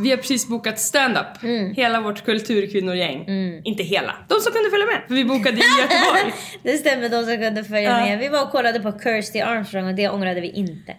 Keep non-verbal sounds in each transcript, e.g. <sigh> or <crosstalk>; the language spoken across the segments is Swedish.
Vi har precis bokat stand-up. Hela vårt kulturkvinnogäng. Inte hela. De som kunde följa med. För vi bokade i <laughs> Göteborg. Det stämmer, de som kunde följa Ja. med. Vi var och kollade på Kirsty Armstrong och det ångrade vi inte.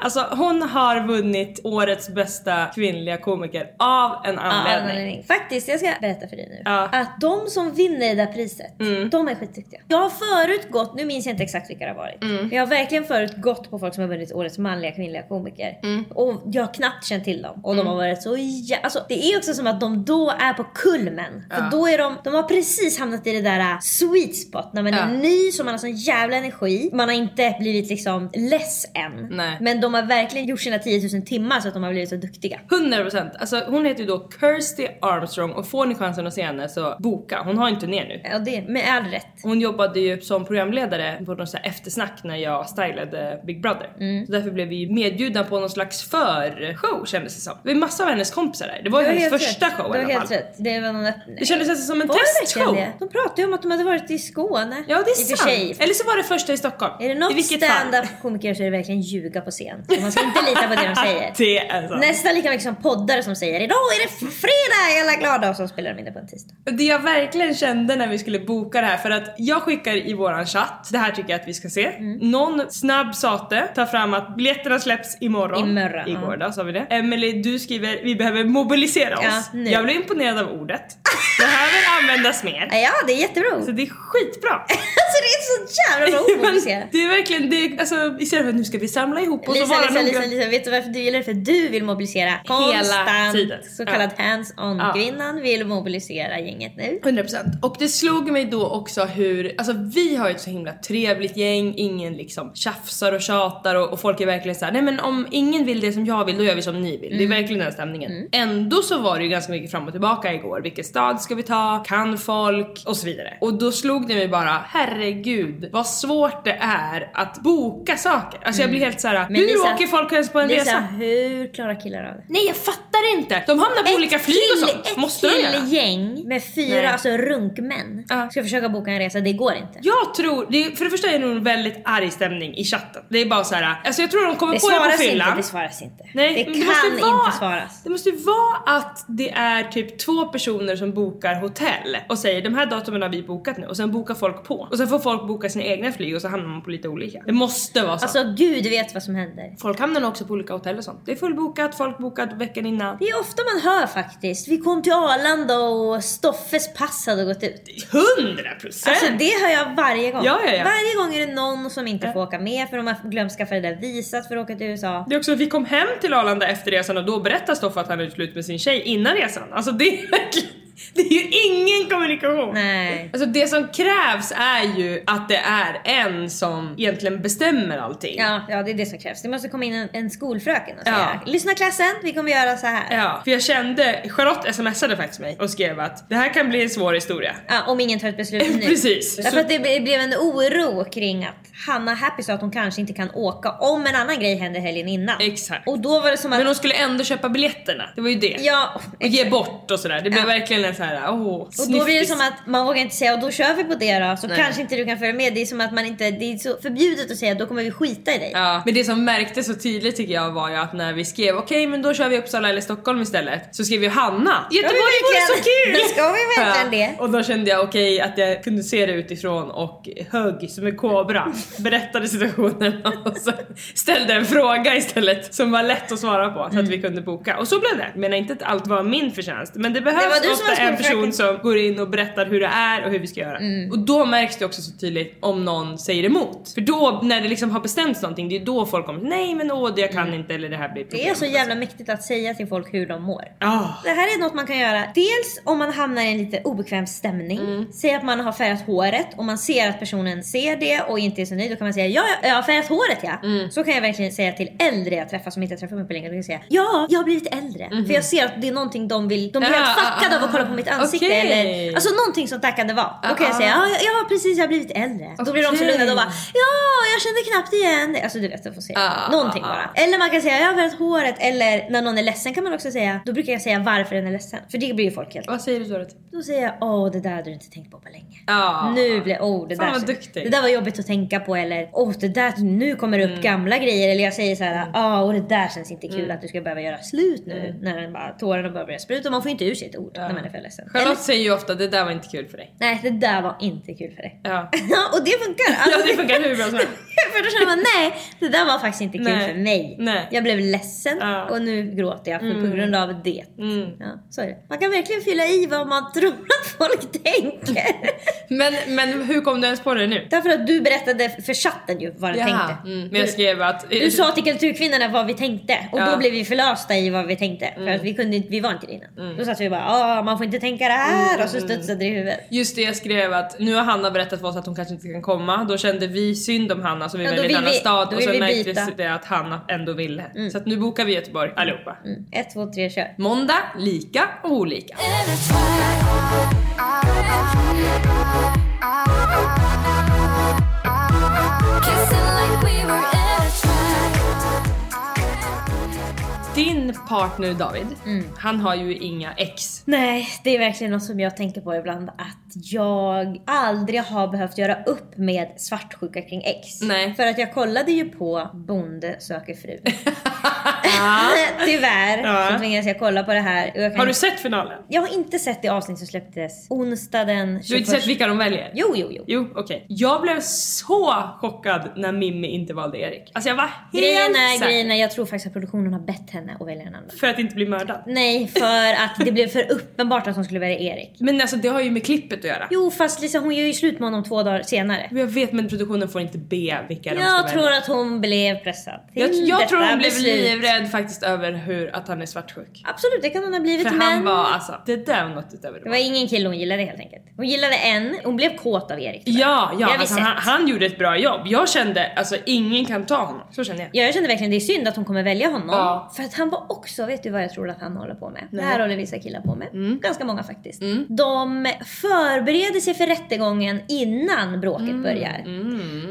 Alltså hon har vunnit årets bästa kvinnliga komiker av en Ja, anledning. anledning. Faktiskt, jag ska berätta för dig nu. Ja. Att de som vinner det där priset, de är skitduktiga. Jag har förut gått, nu minns jag inte exakt vilka det har varit. Men jag har verkligen förut gått på folk som har vunnit årets manliga kvinnliga komiker. Och jag har knappt känt till dem. Och de har varit så jä... Alltså det är också som att de då är på kulmen. För då är de, de har precis hamnat i det där äh, sweet spot. När man är Ja. ny, så man har sån jävla energi. Man har inte blivit liksom less än. Nej. Men de har verkligen gjort sina 10 000 timmar så att de har blivit så duktiga. 100%. Alltså hon heter ju då Kirsty Armstrong och får ni chansen att se henne så boka. Hon har en turné nu. Ja, det med all rätt. Hon jobbade ju som programledare på något så eftersnack när jag stylade Big Brother. Mm. Så därför blev vi medbjudna på någon slags förshow kändes det som. Det var massa av hennes kompisar där. Det var ju hennes första rätt. show i alla helt fall. rätt. Det var någon öppning. Det kändes nästan som en testshow. De pratade ju om att de hade varit i Skåne. Ja det är sant. Eller så var det första i Stockholm. Är det något stand-up komiker så är det verkligen ljuga på scen. Så man ska inte lita på det de säger. <laughs> Det är sant. Nästan lika mycket som poddare som säger idag är det fredag, är alla glada och så spelar de in det på en tisdag. Det jag verkligen kände när vi skulle boka det här för att jag skickar i våran chatt, det här tycker jag att vi ska se. Mm. Någon snabb sate tar fram att biljetterna släpps imorgon. Imorgon, Igår ja. då sa vi det. Emily du skriver vi behöver mobilisera oss. Ja, jag blev imponerad av ordet. Behöver användas mer. <laughs> Ja, det är jättebra. Så det är skitbra. <laughs> Alltså det är så jävla bra ord mobilisera. det är verkligen, det är, alltså istället för att nu ska vi samla ihop oss och Lisa, Lisa. Lisa, Lisa, vet du varför du gillar det? För du vill mobilisera konstant. tiden. Så kallad. Ja. Kvinnan vill mobilisera gänget nu. 100% och det slog mig då också hur, alltså vi har ju ett så himla trevligt gäng, ingen liksom tjafsar och tjatar och, och folk är verkligen såhär, nej men om ingen vill det som jag vill då gör vi som ni vill. Det är verkligen den stämningen. Ändå så var det ju ganska mycket fram och tillbaka igår, vilken stad ska vi ta, kan folk och så vidare. Och då slog det mig bara, herregud vad svårt det är att boka saker. Alltså jag blir helt såhär, hur Lisa- åker folk ens på en Lisa, resa? hur klarar killar av det? Nej jag fattar inte! De hamnar på olika flyg och sånt. Ett Måste de göra? killgäng med fyra Nej. alltså runkmän Ja. ska försöka boka en resa, det går inte. Jag tror, det är, för det första är det nog en väldigt arg stämning i chatten. Det är bara så här. alltså jag tror de kommer Det på det på fyllan. det svaras inte. Nej, det kan måste ju inte vara- svaras. Det måste ju vara att det är typ två personer som bokar hotell och säger de här datumen har vi bokat nu och sen bokar folk på. Och sen får folk boka sina egna flyg och så hamnar man på lite olika. Det måste vara så. Alltså gud vet vad som händer. Folk hamnar också på olika hotell och sånt. Det är fullbokat, folk bokat veckan innan. Det är ofta man hör faktiskt. Vi kom till Arlanda och Stoffes pass hade gått ut. 100 procent! Alltså det hör jag varje gång. Ja, ja, ja. Varje gång är det någon som inte får åka med för de har glömt skaffa det där visat för att åka till USA. Det är också vi kom hem till Arlanda efter resan och då berättar Stoffe att han är slut med sin tjej innan resan. Alltså det är verkligen... <laughs> Det är ju ingen kommunikation! Nej. Alltså det som krävs är ju att det är en som egentligen bestämmer allting. Ja, ja, det är det som krävs. Det måste komma in en, en skolfröken och säga Ja. Lyssna klassen, vi kommer göra så här. Ja, för jag kände, Charlotte smsade faktiskt mig och skrev att det här kan bli en svår historia. Ja, om ingen tar ett beslut <laughs> nu. Precis. Därför Så- att det ble- blev en oro kring att Hanna Happy sa att hon kanske inte kan åka om en annan grej händer helgen innan. Exakt. Och då var det som att... Men hon skulle ändå köpa biljetterna, det var ju det. Ja, Och ge bort och sådär. Det blev Ja. verkligen en så här, åh, och då blir det som att man vågar inte säga och då kör vi på det då så Nej. kanske inte du kan följa med. Det är som att man inte, det är så förbjudet att säga då kommer vi skita i dig. Ja, men det som märktes så tydligt tycker jag var ju att när vi skrev okej men då kör vi Uppsala eller Stockholm istället så skrev ju Hanna Göteborg vore så kul! Det ska vi verkligen det. Och då kände jag okej att jag kunde se det utifrån och högg som en kobra, berättade situationen och så ställde en fråga istället som var lätt att svara på så att Mm. vi kunde boka. Och så blev det. Jag menar inte att allt var min förtjänst men det Det behövs var du som var en person som går in och berättar hur det är och hur vi ska göra. Mm. Och då märks det också så tydligt om någon säger emot. För då när det liksom har bestämts någonting det är då folk kommer nej men åh det jag kan inte eller det här blir problem. Mm. Det är så jävla mäktigt att säga till folk hur de mår. Ah. Det här är något man kan göra. Dels om man hamnar i en lite obekväm stämning. Mm. Säg att man har färgat håret och man ser att personen ser det och inte är så nöjd. Då kan man säga ja, jag har färgat håret ja. Mm. Så kan jag verkligen säga till äldre jag träffar som inte har träffat mig på länge. Då kan jag säga ja, jag har blivit äldre. För jag ser att det är någonting de vill. De blir Mhm. Helt fuckade av att kolla på mitt ansikte. okej. Eller, alltså någonting som tackande var. Då kan jag Ah, säga ah. ja, ja precis jag har blivit äldre. Då blir de så lugna. Då bara ja, jag kände knappt igen det. Alltså du vet, jag får säga Ah, någonting ah, bara. Eller man kan säga jag har färgat håret. Eller när någon är ledsen kan man också säga, då brukar jag säga varför den är ledsen. För det blir ju folk helt... Vad säger du Dorothy? Då säger jag åh det där hade du inte tänkt på på länge. Ja. Nu blir oh det Fan, där, vad duktig. det där var jobbigt att tänka på eller åh det där, nu kommer det upp Mm. gamla grejer eller jag säger så här åh och det där känns inte kul att du ska behöva göra slut nu Mm. när den bara, tårarna börjar börja spruta man får inte ur sig ett ord när man är ledsen. Charlotte Eller, säger ju ofta det där var inte kul för dig. nej det där var inte kul för dig. Ja. <laughs> Och det funkar. Alltså, Ja det funkar hur bra som helst. <laughs> för då känner man nej, det där var faktiskt inte kul Nej. för mig. Nej. Jag blev ledsen Ja. och nu gråter jag för, på grund av det. Mm. Ja, så är det. Man kan verkligen fylla i vad man <laughs> tror att folk tänker. Men, men hur kom du ens på det nu? Därför att du berättade för chatten ju vad den tänkte. Mm. Men jag skrev att... Du sa till kulturkvinnorna vad vi tänkte och Ja. Mm. då blev vi förlösta i vad vi tänkte. För att vi, kunde, vi var inte det innan. Då satt vi bara ah man får inte tänka det här Mm. och så studsade det i huvudet. Just det jag skrev att nu har Hanna berättat för oss att hon kanske inte kan komma. Då kände vi synd om Hanna så vi Ja, väljer en annan vi- stad och så vi märktes byta. det att Hanna ändå ville. Så att nu bokar vi Göteborg allihopa. Mm. Ett, två, tre, kör. Måndag, lika och olika. Din partner David, Mm. han har ju inga ex. Nej, det är verkligen något som jag tänker på ibland. Att jag aldrig har behövt göra upp med svartsjuka kring ex. Nej. För att jag kollade ju på Bonde söker fru. <laughs> <laughs> Tyvärr Ja. så tvingades jag kolla på det här. Kan- Har du sett finalen? Jag har inte sett det avsnitt som släpptes onsdag den 21. Du har inte sett vilka de väljer? Jo, jo, jo. Jo, okej. Jag blev så chockad när Mimmi inte valde Erik. Alltså jag var helt Grejen är, säker. grejen är, jag tror faktiskt att produktionen har bett henne att välja en annan. För att inte bli mördad. Nej, för att det blev för uppenbart att hon skulle välja Erik. Men alltså det har ju med klippet att göra. Jo, fast Lisa hon gör ju slut med honom två dagar senare. Jag vet men produktionen får inte be vilka de ska Jag välja. tror att hon blev pressad till Jag, jag tror hon blev livrädd faktiskt över hur, att han är svartsjuk. Absolut, det kan hon ha blivit För men... han var alltså, det där var något utöver det Det var ingen kille hon gillade helt enkelt. Hon gillade en, hon blev kåt av Erik. Ja, ja alltså, han, han gjorde ett bra jobb. Jag kände, alltså ingen kan ta honom. Så kände jag. Ja, jag kände verkligen det är synd att hon kommer välja honom. Ja. För att han var också, vet du vad jag tror att han håller på med? Nej. Det här håller vissa killar på med. Mm. Ganska många faktiskt. De förbereder sig för rättegången innan bråket Mm. börjar.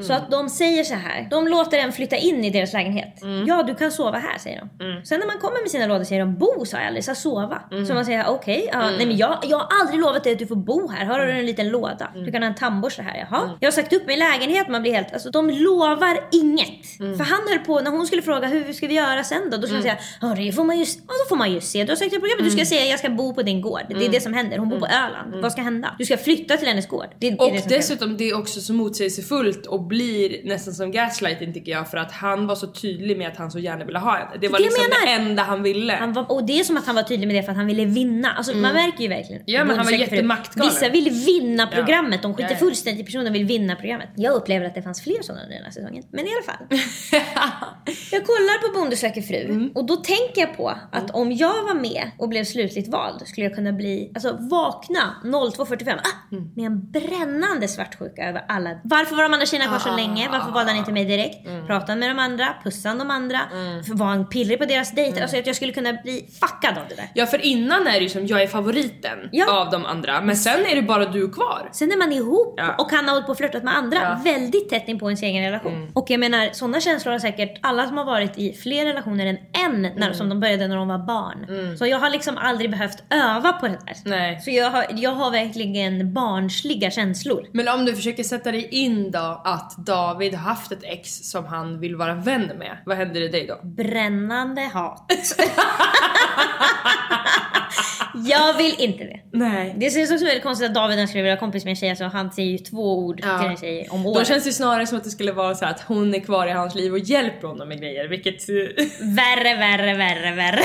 Så att de säger så här. De låter en flytta in i deras lägenhet. Mm. Ja, du kan sova här säger de. Sen när man kommer med sina lådor säger de bo sa jag aldrig, så sova. Mm. Så man säger okej, ja, nej men jag, jag har aldrig lovat dig att du får bo här. Här har du en liten låda. Du kan ha en tandborste här. Jaha. Jag har sagt upp min lägenhet. Man blir helt, alltså de lovar inget. För han höll på, när hon skulle fråga hur ska vi göra sen då? Då skulle han säga, ja det får man ju, ja, då får man ju se. Du har sagt i programmet, du ska säga jag ska bo på din gård. Det är det som händer. Hon bor på Öland. Vad ska hända? Du ska flytta till hennes gård. Det, Och det som händer. dessutom det är också så motsägelsefullt och blir nästan som gaslighting tycker jag för att han var så tydlig med att han så gärna ville ha henne. Det var det liksom det enda han ville. Han var, och det är som att han var tydlig med det för att han ville vinna. Alltså man märker ju verkligen. Mm. Ja, men han var jättemaktgalen. Vissa vill vinna programmet, de skiter Ja, ja. fullständigt i personen, vill vinna programmet. Jag upplever att det fanns fler sådana den här säsongen. Men i alla fall. <laughs> jag kollar på Bonde söker fru Mm. och då tänker jag på att om jag var med och blev slutligt vald skulle jag kunna bli, alltså vakna 02.45 ah, Mm. med en brännande svartsjuka över alla. Varför var Amanda Kina kvar så Ah. länge? Varför valde han inte mig direkt? Mm. Pratade med de andra, pussade de andra, var han pillrig på deras dejter? Alltså att jag skulle kunna bli fuckad av det där. Ja för innan är det ju som jag är favoriten Ja. av de andra men sen är det bara du kvar. Sen är man ihop Ja. och han har hållit på och flörtat med andra Ja. Mm. väldigt tätt in på ens egen relation. Och jag menar sådana känslor har säkert alla som har varit i fler relationer än en när, Mm. som de började när de var barn. Så jag har liksom aldrig behövt öva på det där. Nej. Så jag har, jag har verkligen barnsliga känslor. Men om du försöker sätta dig in då att David har haft ett ex som han vill vara vän med, vad händer i dig då? Brännande hat. <laughs> jag vill inte det. Nej. Det känns också väldigt konstigt att David skulle vilja kompis med en tjej, alltså han säger ju två ord Ja. till en tjej om Då året. känns det snarare som att det skulle vara så att hon är kvar i hans liv och hjälper honom med grejer vilket... Värre, värre, värre, värre. <laughs>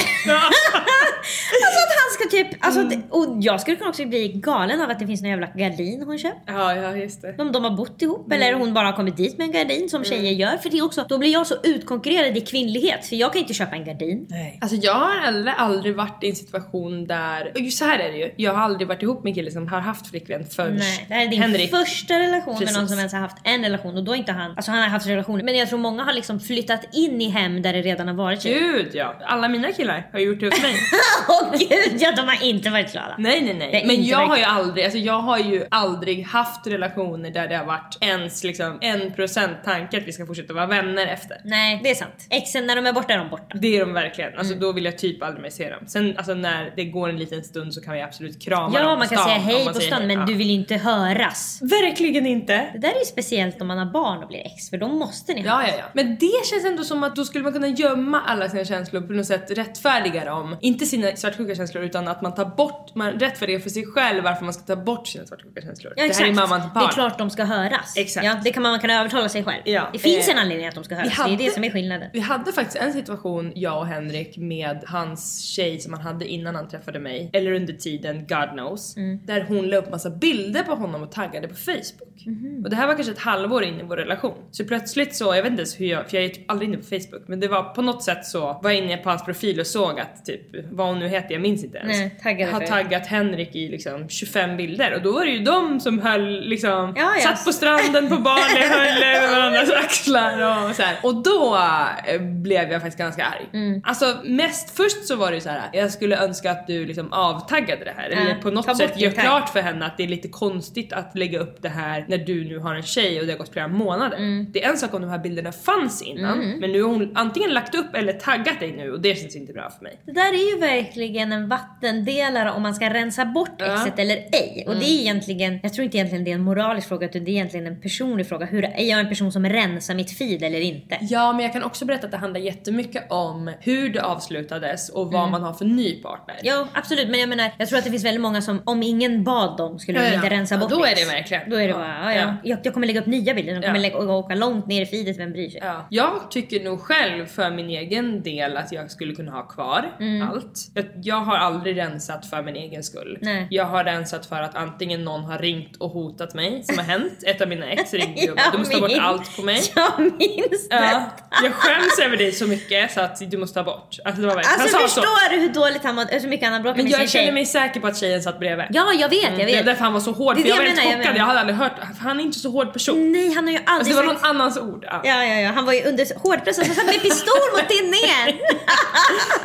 alltså att han ska typ, alltså Mm. och jag skulle kunna också bli galen av att det finns någon jävla gardin hon köpt. ja, ja just det. Om de har bott ihop Mm. eller hon bara har kommit dit med en gardin som tjejer gör. För det är också, då blir jag så utkonkurrerad i kvinnlighet för jag kan inte köpa en gardin. Nej. Alltså jag har aldrig, aldrig varit i en situation där, just så här är det ju, jag har aldrig varit ihop med en kille som har haft flickvän förrän Nej, det här är din Henrik. första relation med någon Precis. som ens har haft en relation och då är inte han, alltså han har haft relationer men jag tror många har liksom flyttat in i hem där det redan har varit tjejer. Gud ja, alla mina killar har gjort det hos mig. <laughs> Åh gud ja, de har inte varit glada. Nej nej är nej. Men jag har ju aldrig, alltså jag har ju aldrig haft relationer där det har varit ens liksom en procent tanke att vi ska fortsätta vara vänner efter. Nej, det är sant. Exen när de är borta är de borta. Det är de verkligen. Mm. Alltså då vill jag typ aldrig mer se dem. Sen alltså när det går en liten stund så kan vi absolut krama dem Ja, på man kan stan, säga hej på stan men Ja. du vill inte höras. Verkligen inte. Det där är ju speciellt om man har barn och blir ex för då måste ni Ja, höras. ja, ja. Men det känns ändå som att då skulle man kunna gömma alla sina känslor på något sätt rättfärdiga dem. Inte sina svartsjuka känslor utan att man tar bort, man rättfärdigar för sig själv varför man ska ta bort sina svartsjuka känslor. Ja, det här är mamman till Det är barn. klart de ska höras. Exakt. Ja, det kan man, man kan övertala sig själv. Ja. Det finns Eh, en anledning att de ska höras. hade- Det är det som är skillnaden. Vi hade faktiskt en situation, jag och Henrik, med hans tjej som han hade innan han träffade mig, eller under tiden, God knows, Mm. där hon la upp massa bilder på honom och taggade på Facebook. Mhm. Och det här var kanske ett halvår in i vår relation. Så plötsligt så, jag vet inte ens hur jag, för jag är typ aldrig inne på Facebook, men det var på något sätt så, var jag inne på hans profil och såg att typ, vad hon nu hette, jag minns inte ens. Nej, taggade har för- taggat Henrik i liksom 25 bilder och då var det ju de som höll liksom, Ja, ja. satt på stranden på Bali, <laughs> höll över varandras axlar och så här. Och då eh, blev jag faktiskt ganska arg. Mm. Alltså mest först så var det ju så här. jag skulle önska att du liksom avtaggade det här. Eller Ja, på något sätt gör klart för henne att det är lite konstigt att lägga upp det här när du nu har en tjej och det har gått flera månader. Mm. Det är en sak om de här bilderna fanns innan, men nu har hon antingen lagt upp eller taggat dig nu och det känns inte bra för mig. Det där är ju verkligen en vattendelare om man ska rensa bort Ja. exet eller ej. Och det är egentligen, jag tror inte egentligen det är en moralisk fråga utan det är egentligen en personlig fråga. Hur, är jag en person som rensar mitt feed eller inte? Ja, men jag kan också berätta att det handlar jättemycket om hur det avslutades och vad man har för ny partner. Ja absolut men jag menar jag tror att det finns väldigt många som om ingen bad dem skulle Ja, de inte rensa bort då är det verkligen. Då är det bara, ja, ja. ja. Jag, jag kommer lägga upp nya bilder, de kommer lägga, åka långt ner i feedet, vem bryr sig? Ja. Jag tycker nog själv för min egen del att jag skulle kunna ha kvar allt. Jag, jag har aldrig rensat för min egen skull. Nej. Jag har rensat för att antingen någon har ringt och hotat mig, som har hänt. Ett av mina ex ringde och bara, <laughs> du måste ta bort allt på mig. <laughs> Jag minns Ja, det! jag skäms över dig så mycket så att du måste ta bort. Alltså det var verkligen, Alltså han sa så. förstår du hur dåligt han mådde, hur mycket han har bråkat Men jag känner mig säker på att tjejen satt bredvid. Ja jag vet, jag Det är vet. därför han var så hård, Det för jag var helt jag jag chockad. menar. Jag hade aldrig hört, för han är inte så hård person. Nej han har ju Alltså aldrig det var någon sagt- annans ord. Ja. Ja, ja, ja. Han var ju under hård press så satt med pistol mot din ner. <laughs>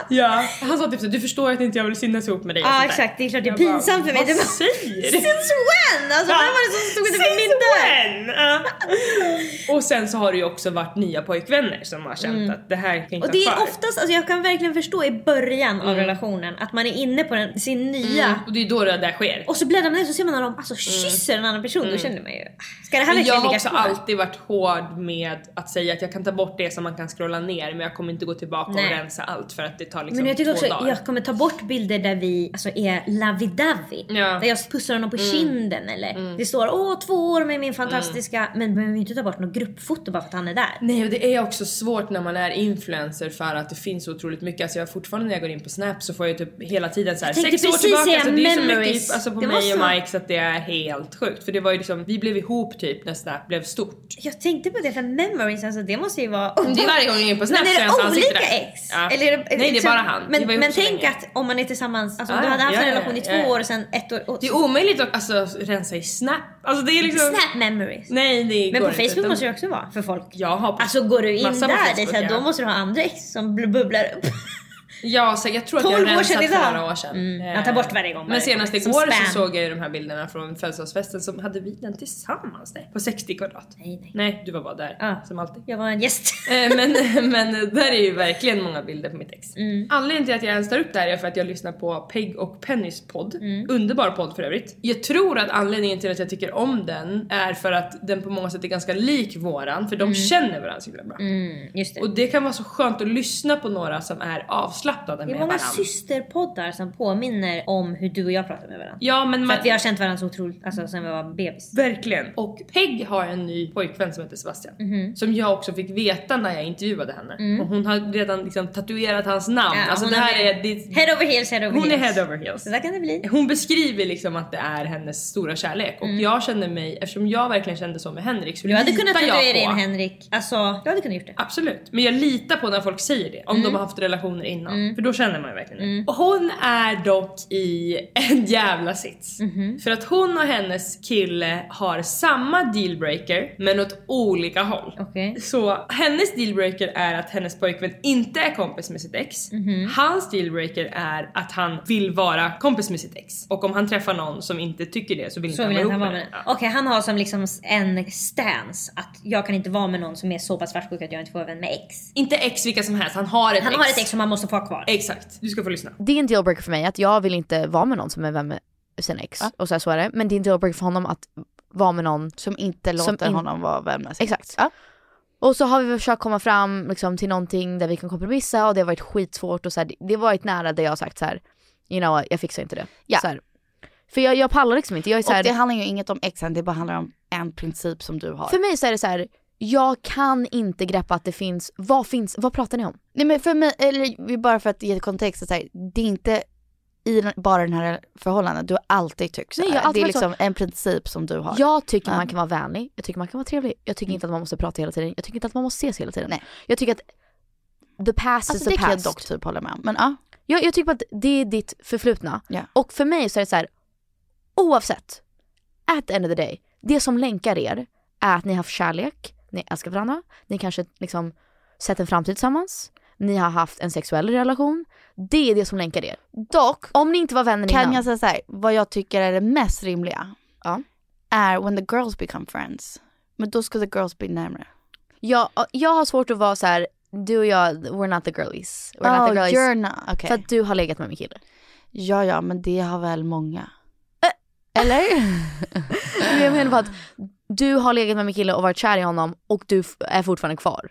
Ja. Han sa typ så du förstår att inte jag vill synas ihop med dig Ja exakt, det är klart det är Jag pinsamt för mig. Vad säger du? Since when? Alltså vem var det som stod utanför min dörr? Och sen så har det ju också varit nya pojkvänner som har känt att det här kan inte Mm. Och det är oftast, alltså jag kan verkligen förstå i början av relationen att man är inne på den, sin nya Mm. Och det är då det där sker. och så bläddrar man ner så ser man när de alltså kysser en annan person. Då känner man ju, ska det här Mm. Men jag verkligen har ligga också alltid varit hård med att säga att jag kan ta bort det som man kan scrolla ner men jag kommer inte gå tillbaka Nej. och rensa allt för att det tar liksom Men jag tycker två också dagar. jag kommer ta bort bilder där vi alltså, är lovey-dovey. Ja. Mm. Där jag pussar honom på kinden eller det står åh två år med min fantastiska men behöver vi inte ta bort bort något gruppfoto bara för att han är där. Nej och det är också svårt när man är influencer för att det finns så otroligt mycket. Alltså jag fortfarande när jag går in på Snap så får jag typ hela tiden så här sex år tillbaka. säga Alltså det är så mycket alltså på Det mig och så- Mike så att det är helt sjukt. För det var ju liksom, vi blev ihop typ när Snap blev stort. Jag tänkte på det för memories, alltså det måste ju vara... Det är varje gång jag är på Snap Men så är det olika ex? Ja. Eller är det, Nej det är liksom- bara han. Men, men så tänk länge. att om man är tillsammans, alltså Ja, du hade haft ja, en relation i två ja. år och sen ett år... Och, Det är omöjligt att alltså, rensa i Snap. Alltså det är liksom... Snap memories. Nej det Men går på inte, Facebook utan- måste det också vara för folk. Jag har på Alltså går du in på där, det är så här, då måste du ha andra ex som bl- bubblar upp. Ja, så jag tror att 12 jag har rensat för några år sedan. Mm, man tar bort varje gång Men senast igår spam. så såg jag ju de här bilderna från födelsedagsfesten som hade vi den tillsammans? Nej, på 60 kvadrat. Nej, nej. Nej, du var bara där. Ja. Som alltid. Jag var en gäst. <laughs> Eh, men, <laughs> men där är ju verkligen många bilder på mitt ex. Mm. Anledningen till att jag ens tar upp det här är för att jag lyssnar på Peg och Pennys podd. Mm. Underbar podd för övrigt. Jag tror att anledningen till att jag tycker om den är för att den på många sätt är ganska lik våran för de känner varandra så himla bra. Mm, just det. Och det kan vara så skönt att lyssna på några som är avslappnade det är med många varandra. systerpoddar som påminner om hur du och jag pratar med varandra. Ja men För man, att vi har känt varandra så otroligt, alltså sen vi var bebis. Verkligen. Och Peg har en ny pojkvän som heter Sebastian. Mhm. Som jag också fick veta när jag intervjuade henne. Och hon har redan liksom tatuerat hans namn. Mm. Ja, alltså hon det här är... Det, Head over heels, head over hon är heels. head over heels. Så där kan det bli. Hon beskriver liksom att det är hennes stora kärlek och jag känner mig, eftersom jag verkligen kände så med Henrik så Mm. Du hade litar kunnat jag tatuera på. in Henrik. Alltså, du hade kunnat gjort det. Absolut, men jag litar på när folk säger det. Om Mm. de har haft relationer innan. För då känner man ju verkligen det. Och hon är dock i en jävla sits. Mhm. För att hon och hennes kille har samma dealbreaker men åt olika håll. Okej. Så hennes dealbreaker är att hennes pojkvän inte är kompis med sitt ex. Mhm. Hans dealbreaker är att han vill vara kompis med sitt ex. Och om han träffar någon som inte tycker det så vill Så inte vill han han vara ihop med med den. den. Okej, han har som liksom en stance att jag kan inte vara med någon som är så pass svartsjuk att jag inte får vara vän med ex. Inte ex vilka som helst, han har ett Han ex. har ett ex som han måste få ha kvar. Exakt, du ska få lyssna. Det är en dealbreaker för mig att jag vill inte vara med någon som är vän med sin ex. Och så, här, så är det. Men det är en dealbreaker för honom att vara med någon Som inte Som låter in- honom vara vän med sin Exakt. ex. Ja. Och så har vi försökt komma fram liksom, till någonting där vi kan kompromissa och det har varit skitsvårt och så här, det- har varit nära där jag har sagt så här, you know jag fixar inte det. Ja. Så här. För jag, jag pallar liksom inte. Jag är så Och här, det handlar ju inget om exen, det bara handlar om en princip som du har. för mig så är det så här, jag kan inte greppa att det finns, vad finns, vad pratar ni om? Nej men för mig, eller bara för att ge kontext, så här, det är inte i den, bara den här förhållanden, du har alltid tyckt så Nej, jag alltid Det är varit så. liksom en princip som du har. Jag tycker Ja. man kan vara vänlig, jag tycker man kan vara trevlig, jag tycker inte att man måste prata hela tiden, jag tycker inte att man måste ses hela tiden. Nej. Jag tycker att the past alltså is det the kan jag past. dock typ hålla med om. Men ja, Jag, jag tycker att det är ditt förflutna. Ja. Och för mig så är det så här, oavsett, at the end of the day, det som länkar er är att ni har haft kärlek, ni älskar varandra, ni kanske liksom sett en framtid tillsammans, ni har haft en sexuell relation. Det är det som länkar er. dock Om ni inte var vänner kan innan. jag säga så här, vad jag tycker är det mest rimliga Ja. är when the girls become friends. Men då ska the girls bli närmare. Jag, jag har svårt att vara så här. du och jag, we're not the girlies. We're not the Oh, girlies. you're not, okej. För att du har legat med min kille. Ja ja men det har väl många. Eller? <laughs> Jag menar bara att du har legat med min kille och varit kär i honom och du är fortfarande kvar.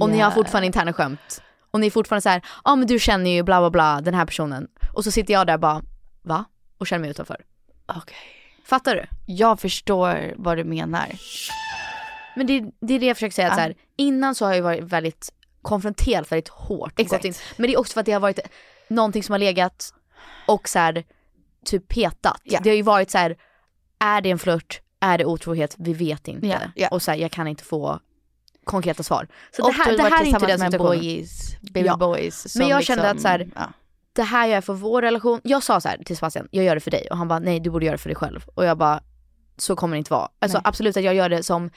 Och ni har fortfarande interna skämt. Och ni är fortfarande så här, ja ah, men du känner ju bla bla bla den här personen. Och så sitter jag där bara, va? Och känner mig utanför. Okej. Fattar du? Jag förstår vad du menar. Men det, det är det jag försöker säga, Ja. så här, innan så har jag varit väldigt konfronterad väldigt hårt. Exakt. in. Men det är också för att det har varit någonting som har legat och så här, typ petat. Ja. Det har ju varit så här, är det en flört? Är det otrohet? Vi vet inte. Ja, ja. Och så här, jag kan inte få konkreta svar. Så och det här, det här är inte den situationen. boys, baby Ja. boys. Men jag kände att så här- ja. Det här gör jag för vår relation. Jag sa så här till Sebastian, jag gör det för dig. Och han bara, nej du borde göra det för dig själv. Och jag bara, så kommer det inte vara. Alltså Nej. absolut att jag gör det som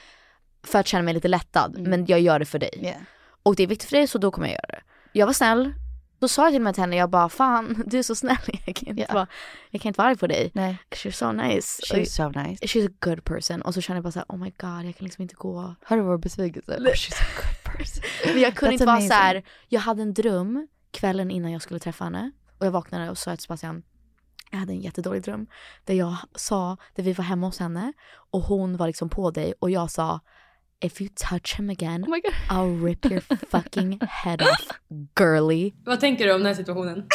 för att känna mig lite lättad. Mm. Men jag gör det för dig. Yeah. Och det är viktigt för dig så då kommer jag göra det. Jag var snäll. Då sa jag till med till henne, jag bara fan du är så snäll. <laughs> Jag kan inte, Ja. vara, jag kan inte vara arg på dig. Nej. She's so nice. She's so nice. She's a good person. Och så känner jag bara såhär, oh my god jag kan liksom inte gå. Har du vår besvikelse? Oh, she's a good person. <laughs> Men jag kunde That's inte vara amazing. så här. jag hade en dröm kvällen innan jag skulle träffa henne. Och jag vaknade och sa till Sebastian, jag hade en jättedålig dröm. Där jag sa, där vi var hemma hos henne och hon var liksom på dig och jag sa If you touch him again Oh my god. I'll rip your fucking <laughs> head off girly. Vad tänker du om den här situationen?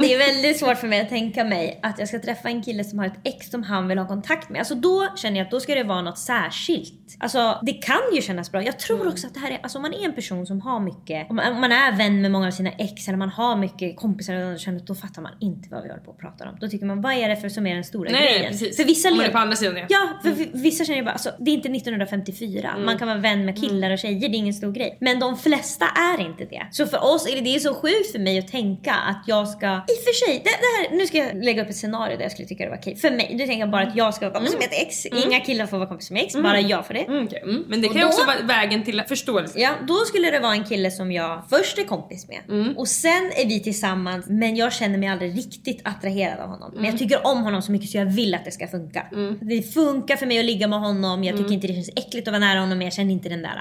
Det är väldigt svårt för mig att tänka mig att jag ska träffa en kille som har ett ex som han vill ha kontakt med. Alltså då känner jag att då ska det vara något särskilt. Alltså det kan ju kännas bra. Jag tror också att det här är, alltså om man är en person som har mycket, om man, är vän med många av sina ex eller man har mycket kompisar och känner, då fattar man inte vad vi håller på och pratar om. Då tycker man vad är det för som är den stora Nej, grejen? precis. För vissa Om man är på andra sidan ja. Ja, för vi- vissa känner ju bara alltså, det är inte 1954. Mm. Man kan vara vän med killar och tjejer, det är ingen stor grej. Men de flesta är inte det. Så för oss är det, det är så sjukt för mig att tänka att jag ska, i och för sig, det, det här, nu ska jag lägga upp ett scenario där jag skulle tycka det var okej. För mig, nu tänker jag bara att jag ska vara kompis med ett ex. Inga killar får vara kompis med ex, bara jag får det. Mm, okej. mm. Men det kan ju också vara vägen till förståelse. Ja, då skulle det vara en kille som jag först är kompis med Mm. och sen är vi tillsammans men jag känner mig aldrig riktigt attraherad av honom. Mm. Men jag tycker om honom så mycket så jag vill att det ska funka. Det funkar för mig att ligga med honom, jag tycker Mm. inte det känns äckligt att vara nära honom men jag känner inte den där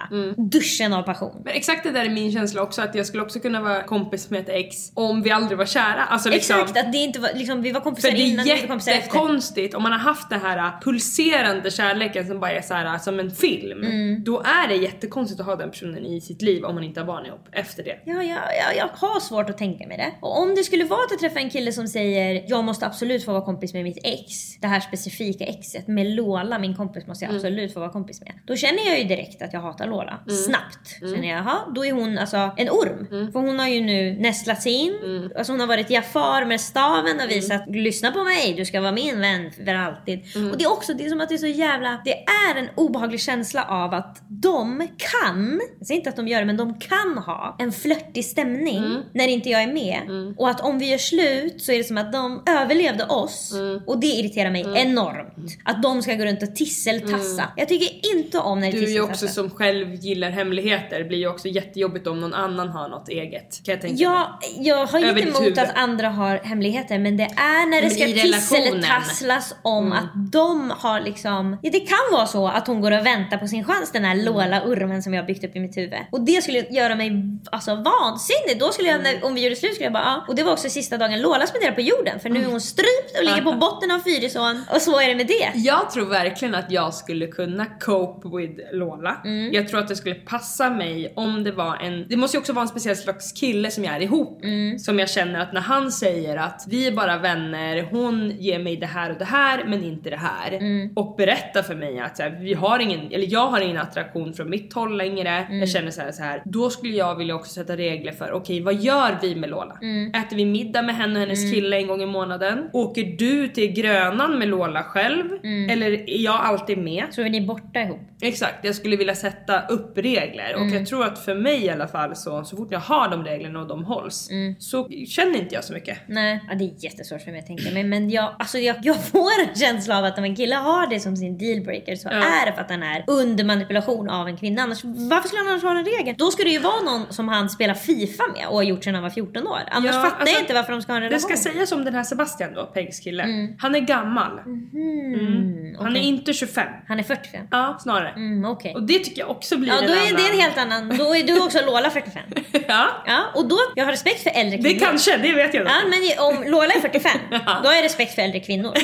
duschen av passion. Men exakt det där är min känsla också, att jag skulle också kunna vara kompis med ett ex om vi aldrig var kära. Alltså liksom, Exakt, att det inte var, liksom, vi var kompisar det innan, är vi var kompisar efter. jättekonstigt om man har haft den här uh, pulserande kärleken som bara är så här, uh, som en film. Mm. Då är det jättekonstigt att ha den personen i sitt liv om man inte har barn ihop efter det. Ja, ja, ja, jag har svårt att tänka mig det. Och om det skulle vara att jag träffar en kille som säger jag måste absolut få vara kompis med mitt ex. Det här specifika exet med Lola, min kompis, måste jag absolut få vara kompis med. Då känner jag ju direkt att jag hatar Lola. Snabbt känner jag, jaha, då är hon alltså en orm. För hon har ju nu nästlat sig in. Alltså hon har varit Jafar med staven och visat lyssna på mig, du ska vara min vän för alltid. Och det är också, det är som att det är så jävla, det är en obehaglig känsla av att de kan, jag säger inte att de gör det, men de kan ha en flörtig stämning när inte jag är med. Och att om vi gör slut så är det som att de överlevde oss och det irriterar mig enormt. Att de ska gå runt och tisseltassa. Jag tycker inte om när det Du är ju också som själv gillar hemligheter, det blir ju också jättejobbigt om någon annan har något eget. Kan jag tänka mig. Ja, jag har ditt emot att andra har hemligheter men det är när det ska relationen. Mm. tisseltasslas om att de har liksom... Ja, det kan vara så att hon går och väntar på sin chans den här Mm. Lola-urmen som jag har byggt upp i mitt huvud. Och det skulle göra mig alltså, vansinnig. Då skulle jag, Mm. när, om vi gjorde slut skulle jag bara ja. Och det var också sista dagen Lola spenderade på jorden för nu Mm. är hon strypt och ligger på <laughs> botten av Fyrisån och så är det med det. Jag tror verkligen att jag skulle kunna cope with Lola. Mm. Jag tror att det skulle passa mig om det var en, det måste ju också vara en speciell slags kille som jag är ihop. Mm. Som jag känner att när han säger att vi är bara vänner, hon ger mig det här och det här men inte det här. Mm. Och berättar för mig att så här, vi har ingen, eller jag har ingen attraktion från mitt håll längre. Mm. Jag känner så här, så här, då skulle jag vilja också sätta regler för okej vad gör vi med Lola? Mm. Äter vi middag med henne och hennes kille en gång i månaden? Åker du till Grönan med Lola själv? Mm. Eller är jag alltid med? Så är ni borta ihop. Exakt, jag skulle vilja sätta upp regler och Mm. jag tror att för mig i alla fall så, så fort jag har de reglerna och de hålls Mm. så känner inte jag så mycket. Nej, ja, det är jättesvårt för mig att tänka mig. Men jag, alltså jag, jag får en känsla av att om en kille har det som sin dealbreaker så Ja. är det för att han är under manipulation av en kvinna. Annars, varför skulle han annars ha den regeln? Då skulle det ju vara någon som han spelar FIFA med och har gjort sedan han var 14 år. Annars Ja, fattar alltså, jag inte varför de ska ha en Det relation. ska sägas om den här Sebastian då, Pegs kille. Han är gammal. Mm, Han är okej. inte 25. han är 45. Ja, snarare. Mm, Okej. Och det tycker jag också blir Ja, en då är annan... det en helt annan. Då är du också Lola 45. <laughs> ja, Ja, och då, jag har respekt för äldre det kvinnor. kanske, det vet jag inte. Ja, men om Lola är 45, <laughs> Ja. då har jag respekt för äldre kvinnor. <laughs>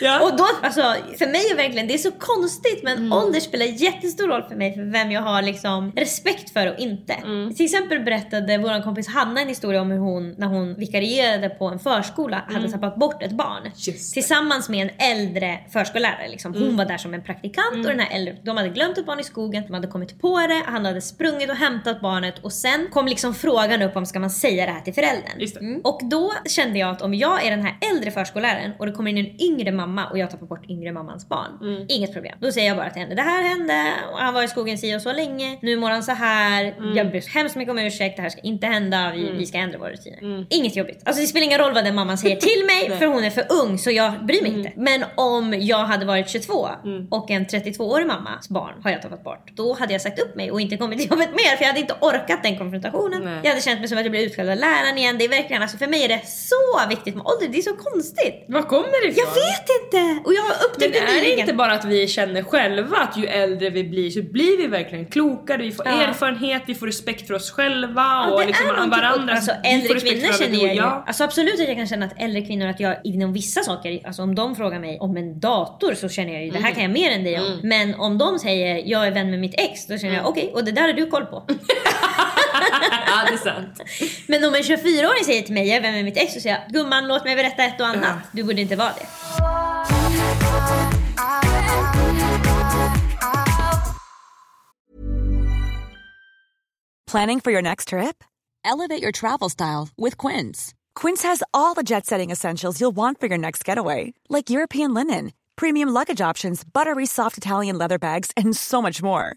Ja. Och då, alltså för mig är verkligen, det är så konstigt men Mm. ålder spelar jättestor roll för mig för vem jag har liksom respekt för och inte. Mm. Till exempel berättade vår kompis Hanna en historia om hur hon, när hon vikarierade på en förskola, hade tappat bort ett barn. Mm. Tillsammans med en äldre förskollärare. Liksom. Hon var där som en praktikant och den här äldre, de hade glömt ett barn i skogen, de hade kommit på det, han hade sprungit och hämtat barnet och sen kom liksom frågan upp om ska man säga det här till föräldern. Mm. Och då kände jag att om jag är den här äldre förskolläraren och det kommer in en yngre mamma och jag tappar bort yngre mammans barn. Mm. Inget problem. Då säger jag bara till henne, det här hände och han var i skogen si och så länge. Nu mår han så här. Mm. Jag ber hemskt mycket om ursäkt. Det här ska inte hända. Vi, vi ska ändra våra rutiner. Inget jobbigt. Alltså det spelar ingen roll vad den mamman säger till mig <laughs> för hon är för ung så jag bryr mig Mm. inte. Men om jag hade varit 22 och en 32-årig mammas barn har jag tappat bort. Då hade jag sagt upp mig och inte kommit till jobbet mer för jag hade inte orkat den konfrontationen. Nej. Jag hade känt mig som att jag blev utskälld av läraren igen. Det är verkligen, alltså för mig är det så viktigt med ålder. Det är så konstigt. Var kommer det ifrån? Jag vet inte! Och jag har Men det är det inte bara att vi känner själva att ju äldre vi blir så blir vi verkligen klokare, vi får Ja. erfarenhet, vi får respekt för oss själva Ja, och det liksom varandra. Alltså, äldre kvinnor känner jag ju. Alltså absolut att jag kan känna att äldre kvinnor, att jag inom vissa saker, alltså om de frågar mig om en dator så känner jag ju det Mm. här kan jag mer än dig om. Men om de säger jag är vän med mitt ex, då känner Mm. jag okej, och det där har du koll på. <laughs> <laughs> ja, det är sant. Men om en 24-åring säger till mig, jag är vän med mitt ex, så säger jag gumman låt mig berätta ett och annat. Du borde inte vara det. Planning for your next trip? Elevate your travel style with Quince. Quince has all the jet setting essentials you'll want for your next getaway, like European linen, premium luggage options, buttery soft Italian leather bags, and so much more.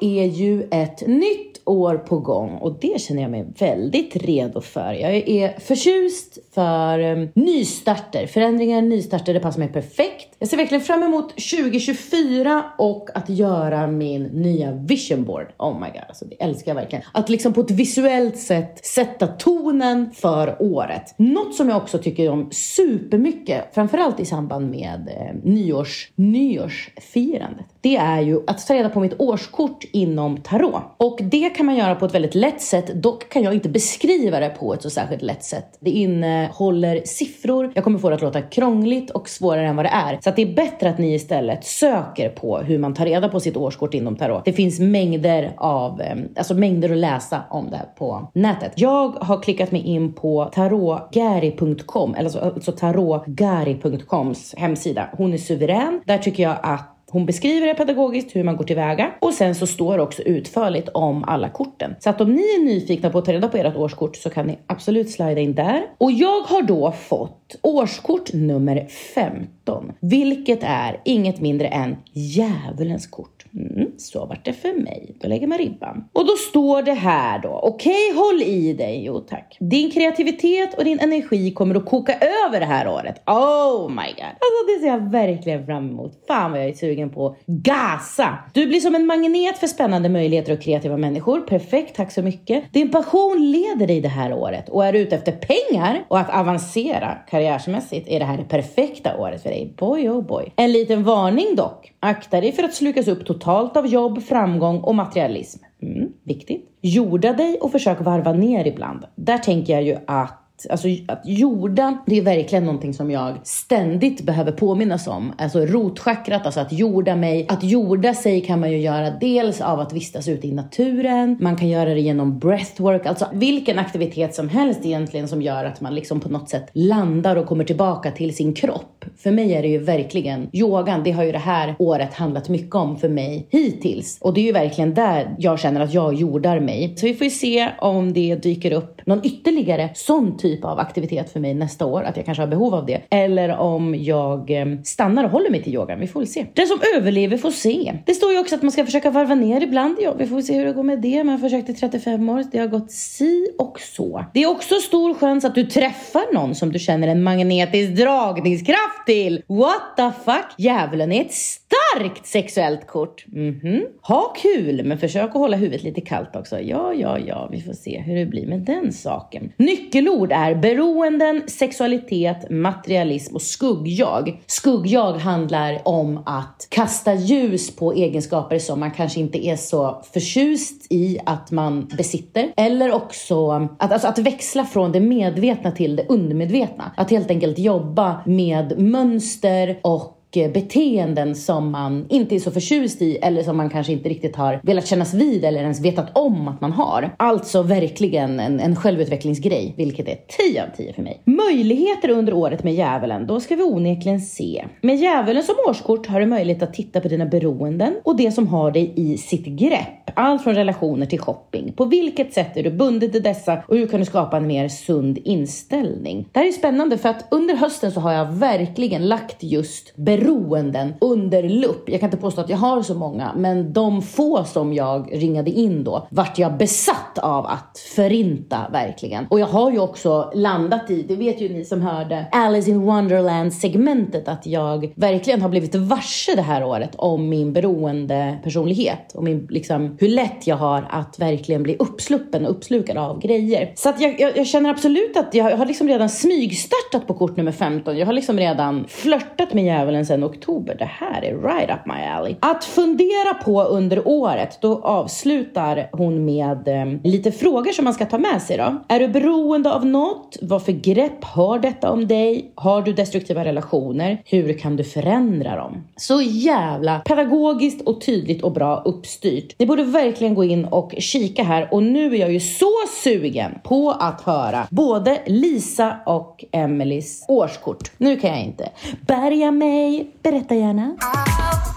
Är ju ett nytt år på gång och det känner jag mig väldigt redo för. Jag är förtjust för um, nystarter, förändringar, nystarter, det passar mig perfekt. Jag ser verkligen fram emot 2024 och att göra min nya vision board. Oh my god, alltså det älskar jag verkligen. Att liksom på ett visuellt sätt sätta tonen för året. Något som jag också tycker om supermycket, framförallt i samband med eh, nyårs, nyårsfirandet. Det är ju att ta reda på mitt årskort inom tarot. Och det kan man göra på ett väldigt lätt sätt. Dock kan jag inte beskriva det på ett så särskilt lätt sätt. Det innehåller siffror. Jag kommer få det att låta krångligt och svårare än vad det är. Så att det är bättre att ni istället söker på hur man tar reda på sitt årskort inom tarot. Det finns mängder av, eh, alltså mängder att läsa om det här på nätet. Jag har klickat mig in på tarotgari.com, eller alltså, alltså tarotgari.coms hemsida. Hon är suverän. Där tycker jag att hon beskriver det pedagogiskt hur man går tillväga och sen så står det också utförligt om alla korten. Så att om ni är nyfikna på att ta reda på ert årskort så kan ni absolut slida in där. Och jag har då fått årskort nummer 15, vilket är inget mindre än djävulens kort. Mm, så vart det för mig. Då lägger man ribban. Och då står det här då. Okej, okay, håll i dig. Jo tack. Din kreativitet och din energi kommer att koka över det här året. Oh my god. Alltså det ser jag verkligen fram emot. Fan vad jag är sugen på gasa. Du blir som en magnet för spännande möjligheter och kreativa människor. Perfekt, tack så mycket. Din passion leder dig det här året och är du ute efter pengar och att avancera karriärmässigt är det här det perfekta året för dig. Boy oh boy. En liten varning dock. Akta dig för att slukas upp totalt av jobb, framgång och materialism. Mm, viktigt. Jorda dig och försök varva ner ibland. Där tänker jag ju att Alltså att jorda, det är verkligen någonting som jag ständigt behöver påminnas om. Alltså rotchakrat, alltså att jorda mig. Att jorda sig kan man ju göra dels av att vistas ute i naturen. Man kan göra det genom breathwork, alltså vilken aktivitet som helst egentligen som gör att man liksom på något sätt landar och kommer tillbaka till sin kropp. För mig är det ju verkligen yogan. Det har ju det här året handlat mycket om för mig hittills. Och det är ju verkligen där jag känner att jag jordar mig. Så vi får ju se om det dyker upp någon ytterligare sån typ av aktivitet för mig nästa år, att jag kanske har behov av det. Eller om jag eh, stannar och håller mig till yogan. Vi får väl se. Den som överlever får se. Det står ju också att man ska försöka varva ner ibland. Ja, vi får se hur det går med det. Man har försökt i 35 år. Det har gått si och så. Det är också stor chans att du träffar någon som du känner en magnetisk dragningskraft till. What the fuck? Djävulen är ett starkt sexuellt kort. Mhm. Mm ha kul, men försök att hålla huvudet lite kallt också. Ja, ja, ja, vi får se hur det blir med den saken. Nyckelord är beroenden, sexualitet, materialism och skuggjag. Skuggjag handlar om att kasta ljus på egenskaper som man kanske inte är så förtjust i att man besitter. Eller också att, alltså att växla från det medvetna till det undermedvetna. Att helt enkelt jobba med mönster och Eh, beteenden som man inte är så förtjust i eller som man kanske inte riktigt har velat kännas vid eller ens vetat om att man har. Alltså verkligen en, en självutvecklingsgrej, vilket är 10 av 10 för mig. Möjligheter under året med djävulen, då ska vi onekligen se. Med djävulen som årskort har du möjlighet att titta på dina beroenden och det som har dig i sitt grepp. Allt från relationer till shopping. På vilket sätt är du bunden till dessa och hur kan du skapa en mer sund inställning? Det här är spännande för att under hösten så har jag verkligen lagt just beroenden under lupp. Jag kan inte påstå att jag har så många, men de få som jag ringade in då vart jag besatt av att förinta verkligen. Och jag har ju också landat i, det vet ju ni som hörde Alice in Wonderland segmentet, att jag verkligen har blivit varse det här året om min beroende personlighet och min, liksom, hur lätt jag har att verkligen bli uppsluppen och uppslukad av grejer. Så att jag, jag, jag känner absolut att jag, jag har liksom redan smygstartat på kort nummer 15. Jag har liksom redan flörtat med djävulen sedan oktober. Det här är right up my alley. Att fundera på under året, då avslutar hon med eh, lite frågor som man ska ta med sig då. Är du beroende av något? Vad för grepp har detta om dig? Har du destruktiva relationer? Hur kan du förändra dem? Så jävla pedagogiskt och tydligt och bra uppstyrt. Ni borde verkligen gå in och kika här och nu är jag ju så sugen på att höra både Lisa och Emelies årskort. Nu kan jag inte bärga mig. aí Berätta gärna.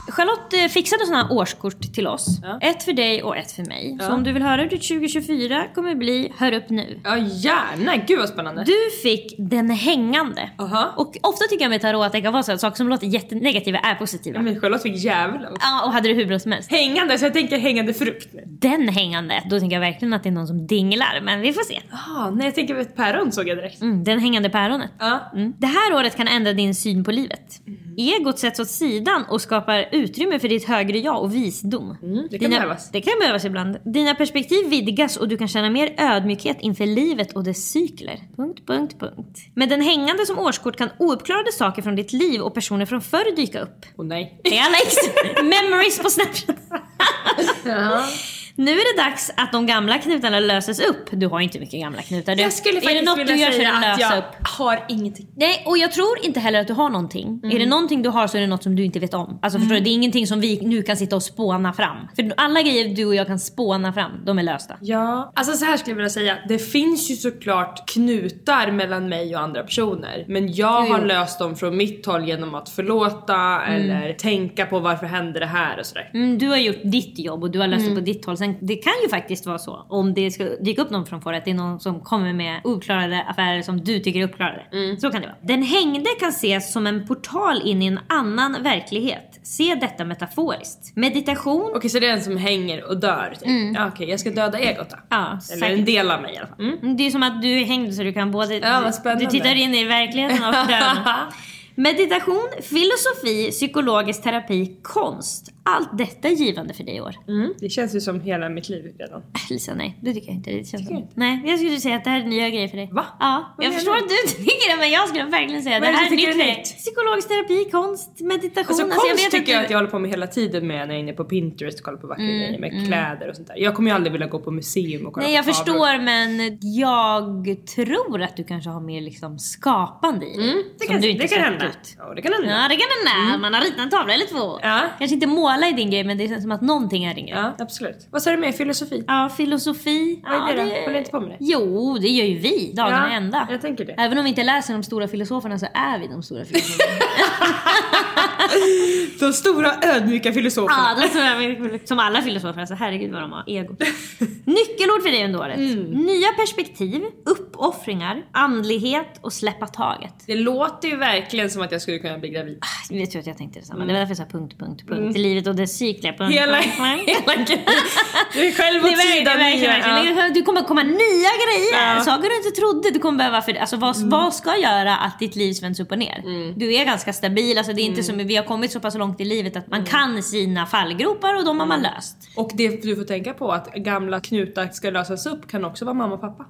Charlotte eh, fixade sådana årskort till oss. Ett för dig och ett för mig. Så om du vill höra hur ditt 2024 kommer bli, hör upp nu. Ja gärna, gud vad spännande. Du fick den hängande. Aha. Och ofta tycker jag med tarot att det kan vara så att saker som låter jättenegativa är positiva. Men Charlotte fick djävulen. Ja, och hade det hur bra som helst. Hängande, så jag tänker hängande frukt. Den hängande, då tänker jag verkligen att det är någon som dinglar. Men vi får se. Ah, nej jag tänker på ett päron såg jag direkt. Mm, den hängande päronet. Ja. Mm. Det här året kan ändra din syn på livet. Egot sätts åt sidan och skapar utrymme för ditt högre jag och visdom. Mm, det kan behövas. Det kan behövas ibland. Dina perspektiv vidgas och du kan känna mer ödmjukhet inför livet och dess cykler. Punkt, punkt, punkt. Med den hängande som årskort kan ouppklarade saker från ditt liv och personer från förr dyka upp. Åh nej. Det är <laughs> Alex! Memories på Snapchat. Nu är det dags att de gamla knutarna löses upp. Du har inte mycket gamla knutar. Du. Jag skulle är det faktiskt något vilja du gör säga att lösa jag upp. har ingenting. Nej, och jag tror inte heller att du har någonting. Är det någonting du har så är det något som du inte vet om. Alltså förstår du? Det är ingenting som vi nu kan sitta och spåna fram. För alla grejer du och jag kan spåna fram, de är lösta. Ja, alltså så här skulle jag vilja säga. Det finns ju såklart knutar mellan mig och andra personer. Men jag Jo, jo. har löst dem från mitt håll genom att förlåta eller tänka på varför hände det här och sådär. Mm, du har gjort ditt jobb och du har löst det på ditt håll. Sen, det kan ju faktiskt vara så, om det ska dyka upp någon från förr, att det är någon som kommer med ouppklarade affärer som du tycker är uppklarade. Så kan det vara. Den hängde kan ses som en portal in i en annan verklighet. Se detta metaforiskt. Meditation Okej så det är en som hänger och dör typ. Ja, Okej jag ska döda egot då. Ja, Eller säkert. en del av mig i alla fall. Mm. Mm, Det är som att du är hängd så du kan både... Ja, vad spännande. Du tittar in i verkligheten och <laughs> döden. Meditation, filosofi, psykologisk terapi, konst. Allt detta är givande för dig i år. Mm. Det känns ju som hela mitt liv redan. Lisa, nej. Det tycker jag inte. Det känns som... Nej, jag skulle säga att det här är nya grejer för dig. Va? Ja, Vad jag förstår att du tycker det men jag skulle verkligen säga att Vad det är det här är tycker nytt för dig. Psykologisk terapi, konst, meditation. Alltså Alltså, konst vet tycker jag du- att jag håller på med hela tiden med när jag är inne på Pinterest och kollar på vackra grejer med kläder och sånt där. Jag kommer ju aldrig vilja gå på museum och kolla Nej jag på tavlor. förstår men jag tror att du kanske har mer liksom skapande i dig. Mm, det som kan, du inte det kan hända. ut. Ja, det kan hända. Ja det kan hända. Man har ritat en tavla eller två. Ja. Kanske inte måla i din grej men det känns som att någonting är din grej. Ja, absolut. Vad sa du mer? Filosofi? Ja, filosofi. Vad är ja, det då? Håller inte på med det? Jo, det gör ju vi dagarna Ja, ända. jag tänker det. Även om vi inte läser de stora filosoferna så är vi de stora filosoferna. <laughs> De stora ödmjuka filosoferna. ja, de stora, som alla filosofer. Alltså herregud vad de har ego. <laughs> Nyckelord för dig under året. Mm. Nya perspektiv, uppoffringar, andlighet och släppa taget. Det låter ju verkligen som att jag skulle kunna bli gravid. Jag vet ju att jag tänkte detsamma. Det var därför jag sa punkt, punkt, punkt. Livet och dess cykler. Punkt, Mm. Hela, punkt, punkt. hela grejen. Du är själv <laughs> Det åt sidan verkligen. Du kommer komma nya grejer. Ja. Saker du inte trodde. Du kommer behöva för alltså, vad, Mm. vad ska göra att ditt liv vänds upp och ner? Du är ganska stabil. Alltså, det är inte Mm. som, vi har kommit så pass långt i livet att man kan sina fallgropar och de har man löst. Och det du får tänka på att gamla knutar ska lösas upp kan också vara mamma och pappa.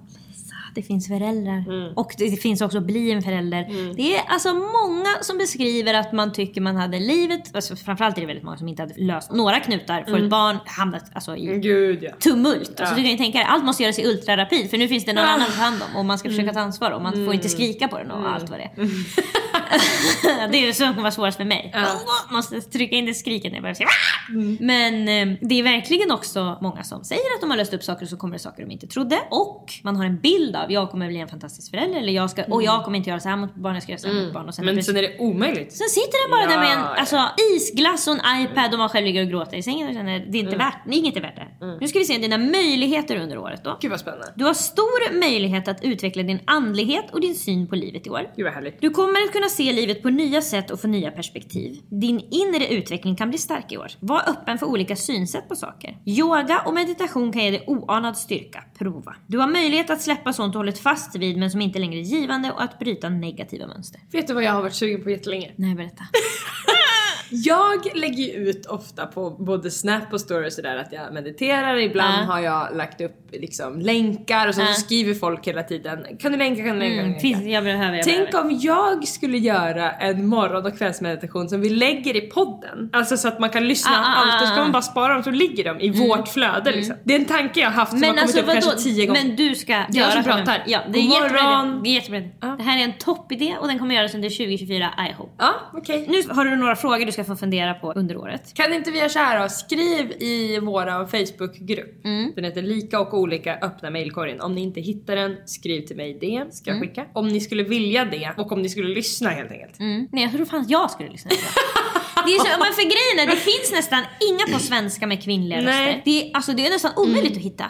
Det finns föräldrar. Och det, finns också bli en förälder. Det är alltså många som beskriver att man tycker man hade livet, alltså framförallt är det väldigt många som inte hade löst några knutar för ett barn hamnat alltså, i Gud ja. tumult. Alltså, du kan ju tänka dig, allt måste göras i ultrarapid för nu finns det någon annan att ta hand om och man ska försöka ta ansvar och man får inte skrika på den och allt vad det är. <laughs> det är det som var svårast för mig. Jag måste trycka in det skriket när jag börjar säga "Ah!" Men eh, det är verkligen också många som säger att de har löst upp saker och så kommer det saker de inte trodde. Och man har en bild av jag kommer bli en fantastisk förälder eller jag ska, och jag kommer inte göra så här mot barn, jag ska göra så här mot barn. Och sen, Men sen är det omöjligt. Sen sitter den bara där med en Ja, alltså, isglass och en iPad och man själv ligger och gråter i sängen och känner det är inte värt, inget är värt det. Nu ska vi se dina möjligheter under året då. Gud vad spännande. Du har stor möjlighet att utveckla din andlighet och din syn på livet i år. Gud vad härligt. Du kommer att kunna se livet på nya sätt och få nya perspektiv. Din inre utveckling kan bli stark i år. Var öppen för olika synsätt på saker. Yoga och meditation kan ge dig oanad styrka. Prova. Du har möjlighet att släppa sånt du hållit fast vid men som inte längre är givande och att bryta negativa mönster. Vet du vad jag har varit sugen på jättelänge? Nej, berätta. <laughs> Jag lägger ju ut ofta på både Snap och stories sådär att jag mediterar. Ibland Ja. har jag lagt upp liksom länkar och så, Ja. så skriver folk hela tiden Kan du länka, kan du länka, Mm, länka? jag behöver, jag Tänk behöver. om jag skulle göra en morgon och kvällsmeditation som vi lägger i podden. Alltså så att man kan lyssna Ah, ah, allt och så ah, kan man ah. bara spara dem så ligger de i vårt flöde liksom. Det är en tanke jag har haft som har Men kommit alltså upp kanske tio gånger. Men du ska jag göra som pratar. Ja, det är jättebra. Det är jättebra. Ja. Det här är en toppidé och den kommer göras under 2024, I hope. Ja, okej. Nu har du några frågor du ska få fundera på under året. Kan inte vi göra så här då? Skriv i våra Facebookgrupp. Mm. Den heter lika och olika öppna mailkorgen. Om ni inte hittar den, skriv till mig det. Ska jag skicka? Om ni skulle vilja det och om ni skulle lyssna helt enkelt. Mm. Nej jag trodde fan jag skulle lyssna <laughs> det. Är så, men för grejen är, det finns nästan inga på svenska med kvinnliga Nej. röster. Det är, alltså, det är nästan omöjligt att hitta.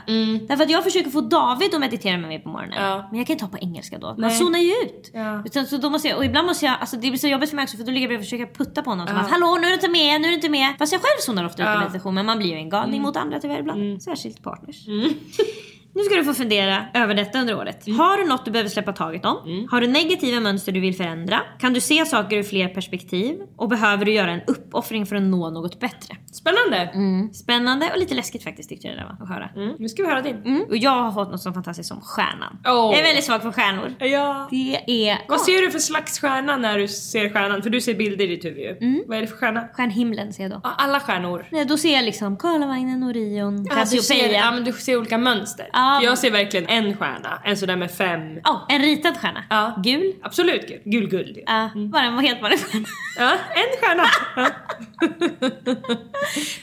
Därför att jag försöker få David att meditera med mig på morgonen. Ja. Men jag kan inte ha på engelska då. Man Nej. zonar ju ut. Ja. Utan, så då måste jag, och ibland måste jag, alltså det blir så jobbigt för mig också för då ligger jag bredvid och försöker putta på honom som att hallå nu är du inte med, nu är du inte med. Fast jag själv zonar ofta ut i Ja. meditation men man blir ju en galning mot andra tyvärr ibland. Särskilt partners. Nu ska du få fundera över detta under året. Har du något du behöver släppa taget om? Har du negativa mönster du vill förändra? Kan du se saker ur fler perspektiv? Och behöver du göra en uppoffring för att nå något bättre? Spännande! Mm. Spännande och lite läskigt faktiskt tyckte jag det där var att höra. Mm. Nu ska vi höra din. Mm. Och jag har fått något så fantastiskt som stjärnan. Åh. Jag är väldigt svag för stjärnor. Ja. Det är Vad ser du för slags stjärna när du ser stjärnan? För du ser bilder i ditt huvud ju. Mm. Vad är det för stjärna? stjärnhimlen ser jag då. Alla stjärnor. Nej, då ser jag liksom Karlavagnen, Orion, Ja, du, ser, Cassiopeia. ja, men du ser olika mönster. Ja. Jag ser verkligen en stjärna. En sån där med fem. Ja, en ritad stjärna. Ja. Gul. Absolut gul. Gul guld. Ja, bara en helt vanlig stjärna. Ja, en stjärna. <laughs>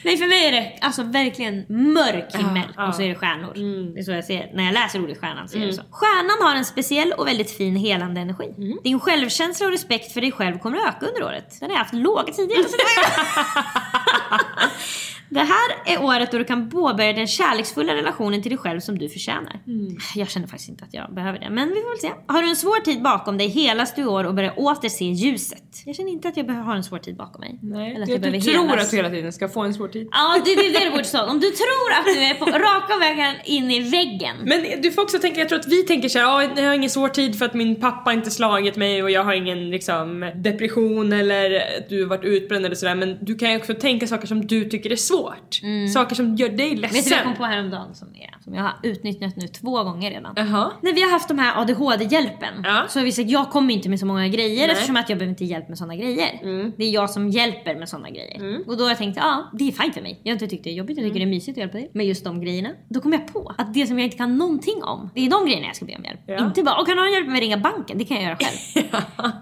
Nej för mig är det alltså verkligen mörk himmel Ja, ja. och så är det stjärnor. Det är så jag ser när jag läser ordet stjärnan. Så är det så. Stjärnan har en speciell och väldigt fin helande energi. Din självkänsla och respekt för dig själv kommer öka under året. Den har jag haft låga tidigare. <laughs> så det här är året då du kan påbörja den kärleksfulla relationen till dig själv som du förtjänar. Jag känner faktiskt inte att jag behöver det, men vi får väl se. Har du en svår tid bakom dig helas du i år och börjar åter se ljuset. Jag känner inte att jag behöver ha en svår tid bakom mig. Nej, Eller att jag, jag du tror helas. att du hela tiden ska få en svår tid. Ja, det är det du borde stå. Om du tror att du är på raka vägen in i väggen. Men du får också tänka, jag tror att vi tänker såhär, ja jag har ingen svår tid för att min pappa inte slagit mig och jag har ingen liksom depression eller att du har varit utbränd eller sådär. Men du kan ju också tänka saker som du tycker är svårt. Saker som gör dig Vet du vad jag ledsen. kom på häromdagen som, är, som jag har utnyttjat nu två gånger redan? Jaha. När vi har haft de här ADHD-hjälpen Ja. så har vi sagt jag kommer inte med så många grejer Nej. Mm. eftersom att jag behöver inte hjälp med sådana grejer. Det är jag som hjälper med sådana grejer. Och då har jag tänkt ja det är fint för mig. Jag har inte tyckt det är jobbigt, jag tycker Mm. det är mysigt att hjälpa dig med just de grejerna. Då kom jag på att det som jag inte kan någonting om, det är de grejerna jag ska be om hjälp. Ja. Inte bara, "Åh, kan någon hjälpa mig ringa banken? Det kan jag göra själv.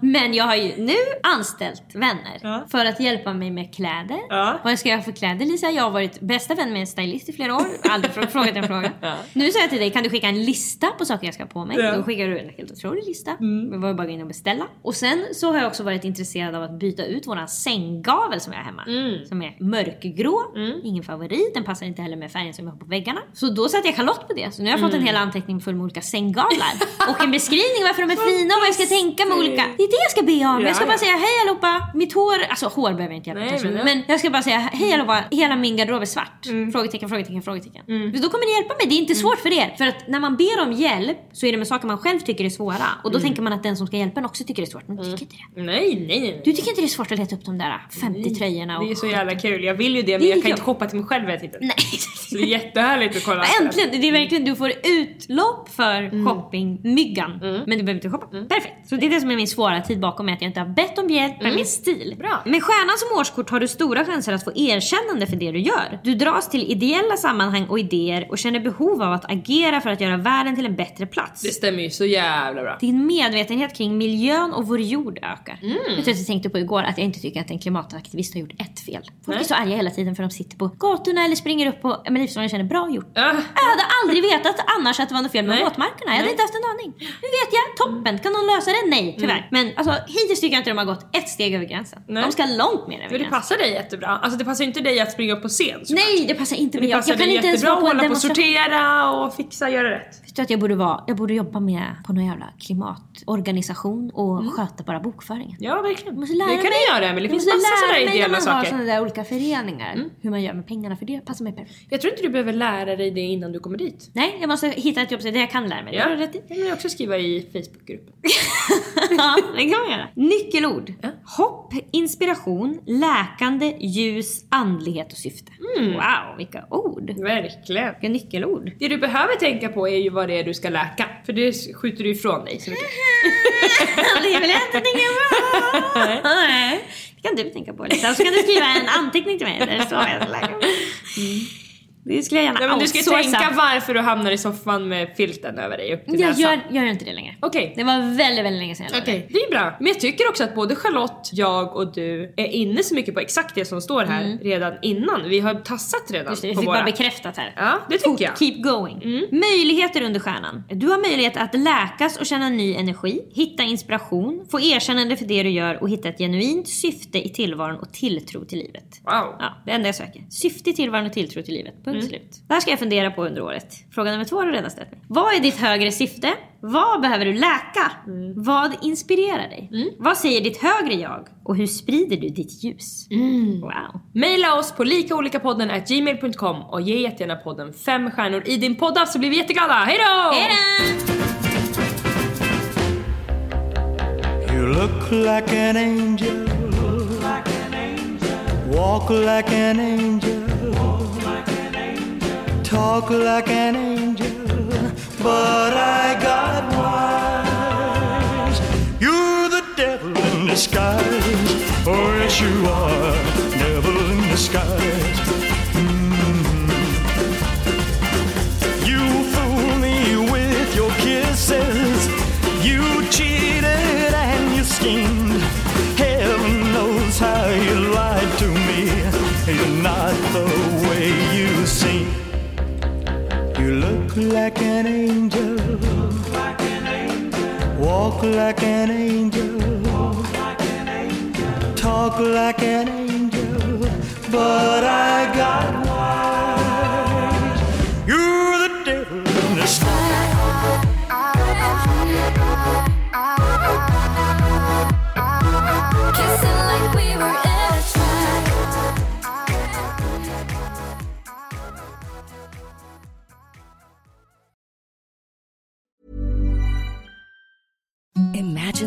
<laughs> Men jag har ju nu anställt vänner Ja. för att hjälpa mig med kläder. Vad ska jag ha för kläder Lisa? Jag har varit bästa vän med en stylist i flera år. Aldrig frå- frågat en fråga. <laughs> Ja. Nu säger jag till dig, kan du skicka en lista på saker jag ska ha på mig? Ja. Mm. Då skickar du en helt otrolig lista. Det var bara att gå in och beställa. Och sen så har jag också varit intresserad av att byta ut våran sänggavel som jag har hemma. Mm. Som är mörkgrå, ingen favorit, den passar inte heller med färgen som jag har på väggarna. Så då satte jag Charlotte på det. Så nu har jag fått Mm. en hel anteckning full med olika sänggavlar. <laughs> och en beskrivning varför de är fina och vad jag ska tänka med olika. Det är det jag ska be om. Ja, jag ska bara säga hej allihopa, mitt hår, alltså hår behöver jag inte hjälpa Nej, men Men, ja. jag ska bara säga hej allihopa, hela min garderob är svart. Frågetecken, frågetecken, frågetecken. Men Då kommer ni hjälpa mig, det är inte svårt för er. För att när man ber om hjälp så är det med saker man själv tycker är svåra. Och då tänker man att den som ska hjälpa en också tycker det är svårt. Men du tycker inte det. Nej, nej, nej. Du tycker inte det är svårt att leta upp de där 50 tröjorna och Det är så jävla kul. Jag vill ju det men Det jag kan jag. inte shoppa till mig själv hela tiden. Nej, Så det är jättehärligt att kolla. Äntligen! Det är verkligen, du får utlopp för shoppingmyggan. Men du behöver inte shoppa. Perfekt. Så det är det som är min svåra tid bakom mig, att jag inte har bett om hjälp med min stil. Bra. Med stjärnan som årskort har du stora chanser att få erkännande för det du gör. Du dras till ideella sammanhang och idéer och känner behov av att agera för att göra världen till en bättre plats. Det stämmer ju så jävla bra. Din medvetenhet kring miljön och vår jord ökar. Jag vet att jag tänkte på igår att jag inte tycker att en klimataktivist har gjort ett fel. Folk är så arga hela tiden för de sitter på gatorna eller springer upp på men livsformen känner bra gjort. Jag hade aldrig vetat annars att det var något fel med Nej. våtmarkerna. Jag hade inte haft en aning. Nu vet jag, toppen. Kan någon lösa det? Nej, tyvärr. Men alltså, hittills tycker jag inte de har gått ett steg över gränsen. Nej. De ska långt mer över Men det gränsen. passar dig jättebra. Alltså det passar inte dig att springa upp på scen såklart. Nej, det passar inte mig. det Jag, passar jag kan dig inte ens jättebra vara att på en demonstration. sortera och fixa, göra rätt. Du att jag borde, vara, jag borde jobba med på någon jävla klimatorganisation och Mm. sköta bara bokföringen. Ja, verkligen. Jag måste lära det kan mig. du göra, men det jag finns måste massa lära sådana mig när ideella man har saker. Mm. sådana där olika föreningar. Hur man gör med pengarna för det passar mig perfekt. Jag tror inte du behöver lära dig det innan du kommer dit. Nej, jag måste hitta ett jobb där jag kan lära mig. Det Ja, det kan du också skriva i Facebookgruppen. <laughs> ja, det kan man göra. Nyckelord. Hopp, inspiration, läkande, ljus, andlighet och syfte. Mm. Wow, vilka ord. Verkligen. Vilka nyckelord. Det du behöver tänka på är ju vad det är du ska läka. För det skjuter du ifrån dig så mycket. <laughs> det vill jag inte tänka på. Nej. Det kan du tänka på. Och så kan du skriva en anteckning till mig där vad jag läka. Det skulle jag gärna Nej, men du ska outsourca. tänka varför du hamnar i soffan med filten över dig upp till Jag näsan. gör, jag gör inte det längre. Okej. Det var väldigt, väldigt länge sedan jag Okej, det är bra. Men jag tycker också att både Charlotte, jag och du är inne så mycket på exakt det som står här redan innan. Vi har tassat redan Mm. Just det, vi på fick våra... bara bekräftat här. Ja, det tycker jag. Keep going. Möjligheter under stjärnan. Du har möjlighet att läkas och känna ny energi, hitta inspiration, få erkännande för det du gör och hitta ett genuint syfte i tillvaron och tilltro till livet. Wow. Ja, det enda jag söker. Syfte i tillvaron och tilltro till livet. Punkt slut. Det här ska jag fundera på under året. Fråga nummer två har du redan ställt mig. Vad är ditt högre syfte? Vad behöver du läka? Vad inspirerar dig? Vad säger ditt högre jag? Och hur sprider du ditt ljus? Wow. Maila oss på likaolikapodden at gmail.com och ge jättegärna podden fem stjärnor i din poddapp så blir vi jätteglada. Hej då! You look like an angel. Walk like an angel. Talk like an angel. But I got wise. You're the devil in disguise. Oh, yes, you are. Devil in disguise. Mm. You fool me with your kisses. You cheated and you schemed. Heaven knows how you lied to me. Like an angel. Walk like an angel. Talk like an angel. But I got